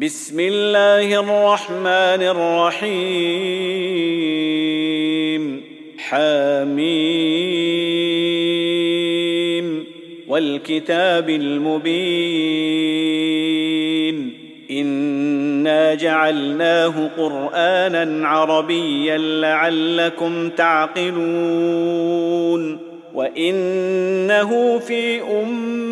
بسم الله الرحمن الرحيم. حميم. والكتاب المبين. إنا جعلناه قرآنا عربيا لعلكم تعقلون. وإنه في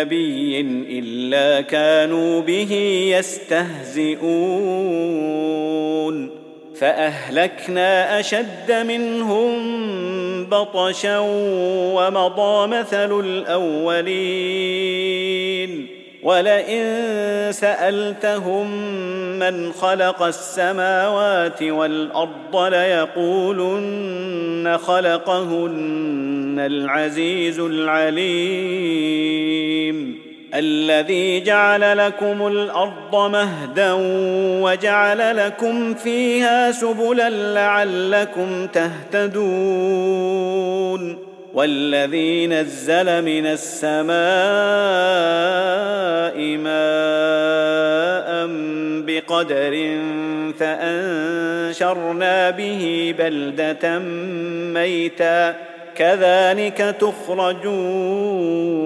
نبي إلا كانوا به يستهزئون. فأهلكنا أشد منهم بطشا ومضى مثل الأولين. ولئن سألتهم من خلق السماوات والأرض ليقولن خلقهن العزيز العليم. الذي جعل لكم الأرض مهدا وجعل لكم فيها سبلا لعلكم تهتدون. والذي نزل من السماء ماء بقدر فأنشرنا به بلدة ميتا. كذلك تخرجون.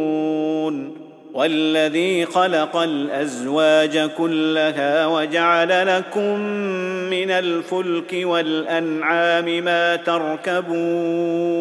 والذي خلق الأزواج كلها وجعل لكم من الفلك والأنعام ما تركبون.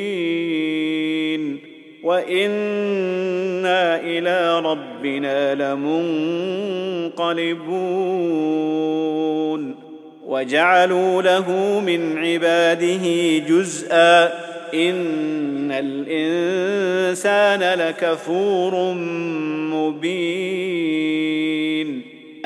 وأنا إلى ربنا لمنقلبون وجعلوا له من عباده جزءا ان الانسان لكفور مبين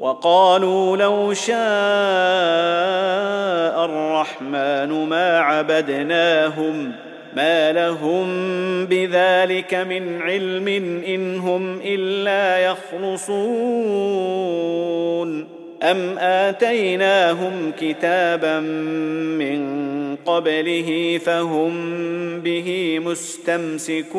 وقالوا لو شاء الرحمن ما عبدناهم ما لهم بذلك من علم إن هم إلا يخرصون أم آتيناهم كتابا من قبله فهم به مستمسكون.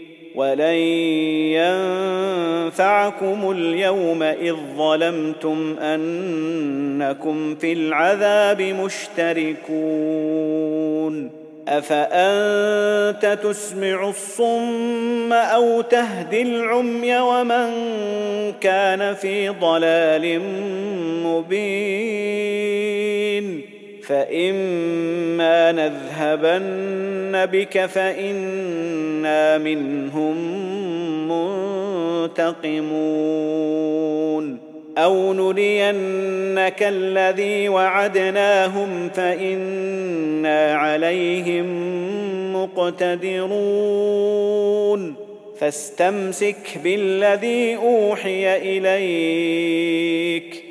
ولن ينفعكم اليوم اذ ظلمتم انكم في العذاب مشتركون افانت تسمع الصم أو تهدي العمي ومن كان في ضلال مبين فاما نذهبن بك فانا منهم منتقمون أو نرينك الذي وعدناهم فانا عليهم مقتدرون فاستمسك بالذي اوحي اليك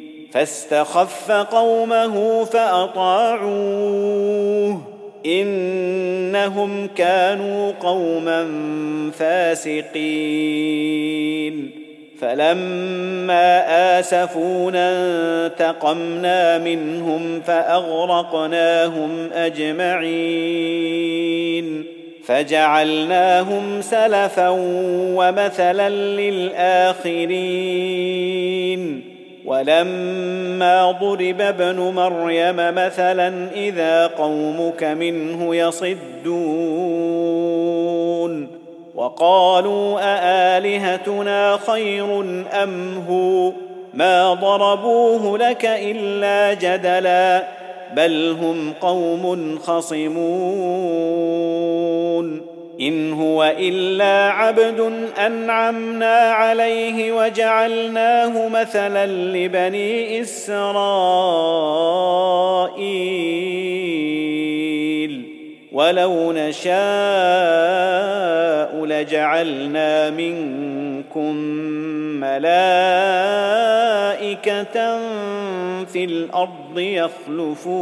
فاستخف قومه فأطاعوه. إنهم كانوا قوما فاسقين. فلما آسفونا انتقمنا منهم فأغرقناهم أجمعين. فجعلناهم سلفا ومثلا للآخرين. ولما ضرب ابن مريم مثلا إذا قومك منه يصدون وقالوا أآلهتنا خير أم هو؟ ما ضربوه لك إلا جدلا بل هم قوم خصمون. إن هو إلا عبد أنعمنا عليه وجعلناه مثلا لبني إسرائيل. ولو نشاء لجعلنا منكم ملائكة في الأرض يخلفون.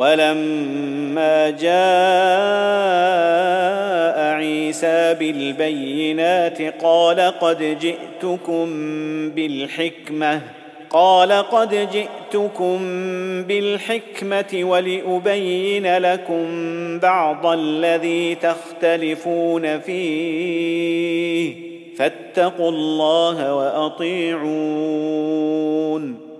ولما جاء عيسى بالبينات قال قد جئتكم بالحكمة قال قد جئتكم بالحكمة ولأبين لكم بعض الذي تختلفون فيه فاتقوا الله وأطيعون.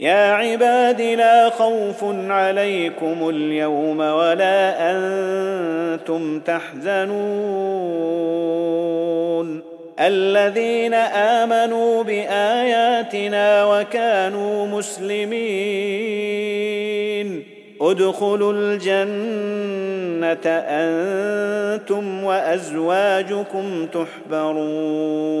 يا عباد لا خوف عليكم اليوم ولا أنتم تحزنون. الذين آمنوا بآياتنا وكانوا مسلمين. ادخلوا الجنة أنتم وأزواجكم تحبرون.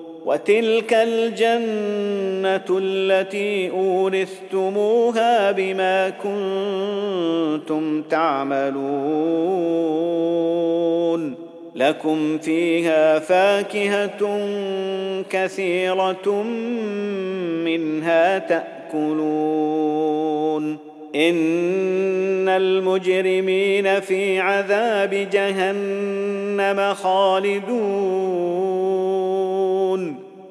وتلك الجنة التي أورثتموها بما كنتم تعملون. لكم فيها فاكهة كثيرة منها تأكلون. إن المجرمين في عذاب جهنم خالدون.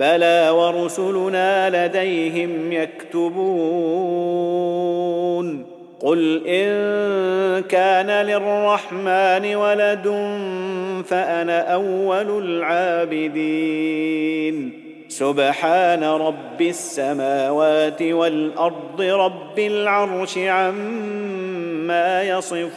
بلى ورسلنا لديهم يكتبون. قل إن كان للرحمن ولد فأنا أول العابدين. سبحان رب السماوات والأرض رب العرش عما يصفون.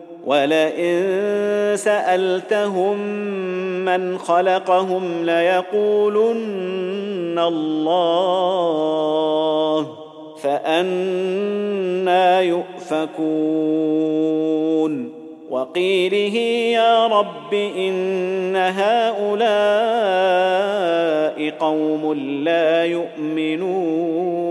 ولئن سألتهم من خلقهم ليقولن الله فأنا يؤفكون. وقيله يا رب إن هؤلاء قوم لا يؤمنون.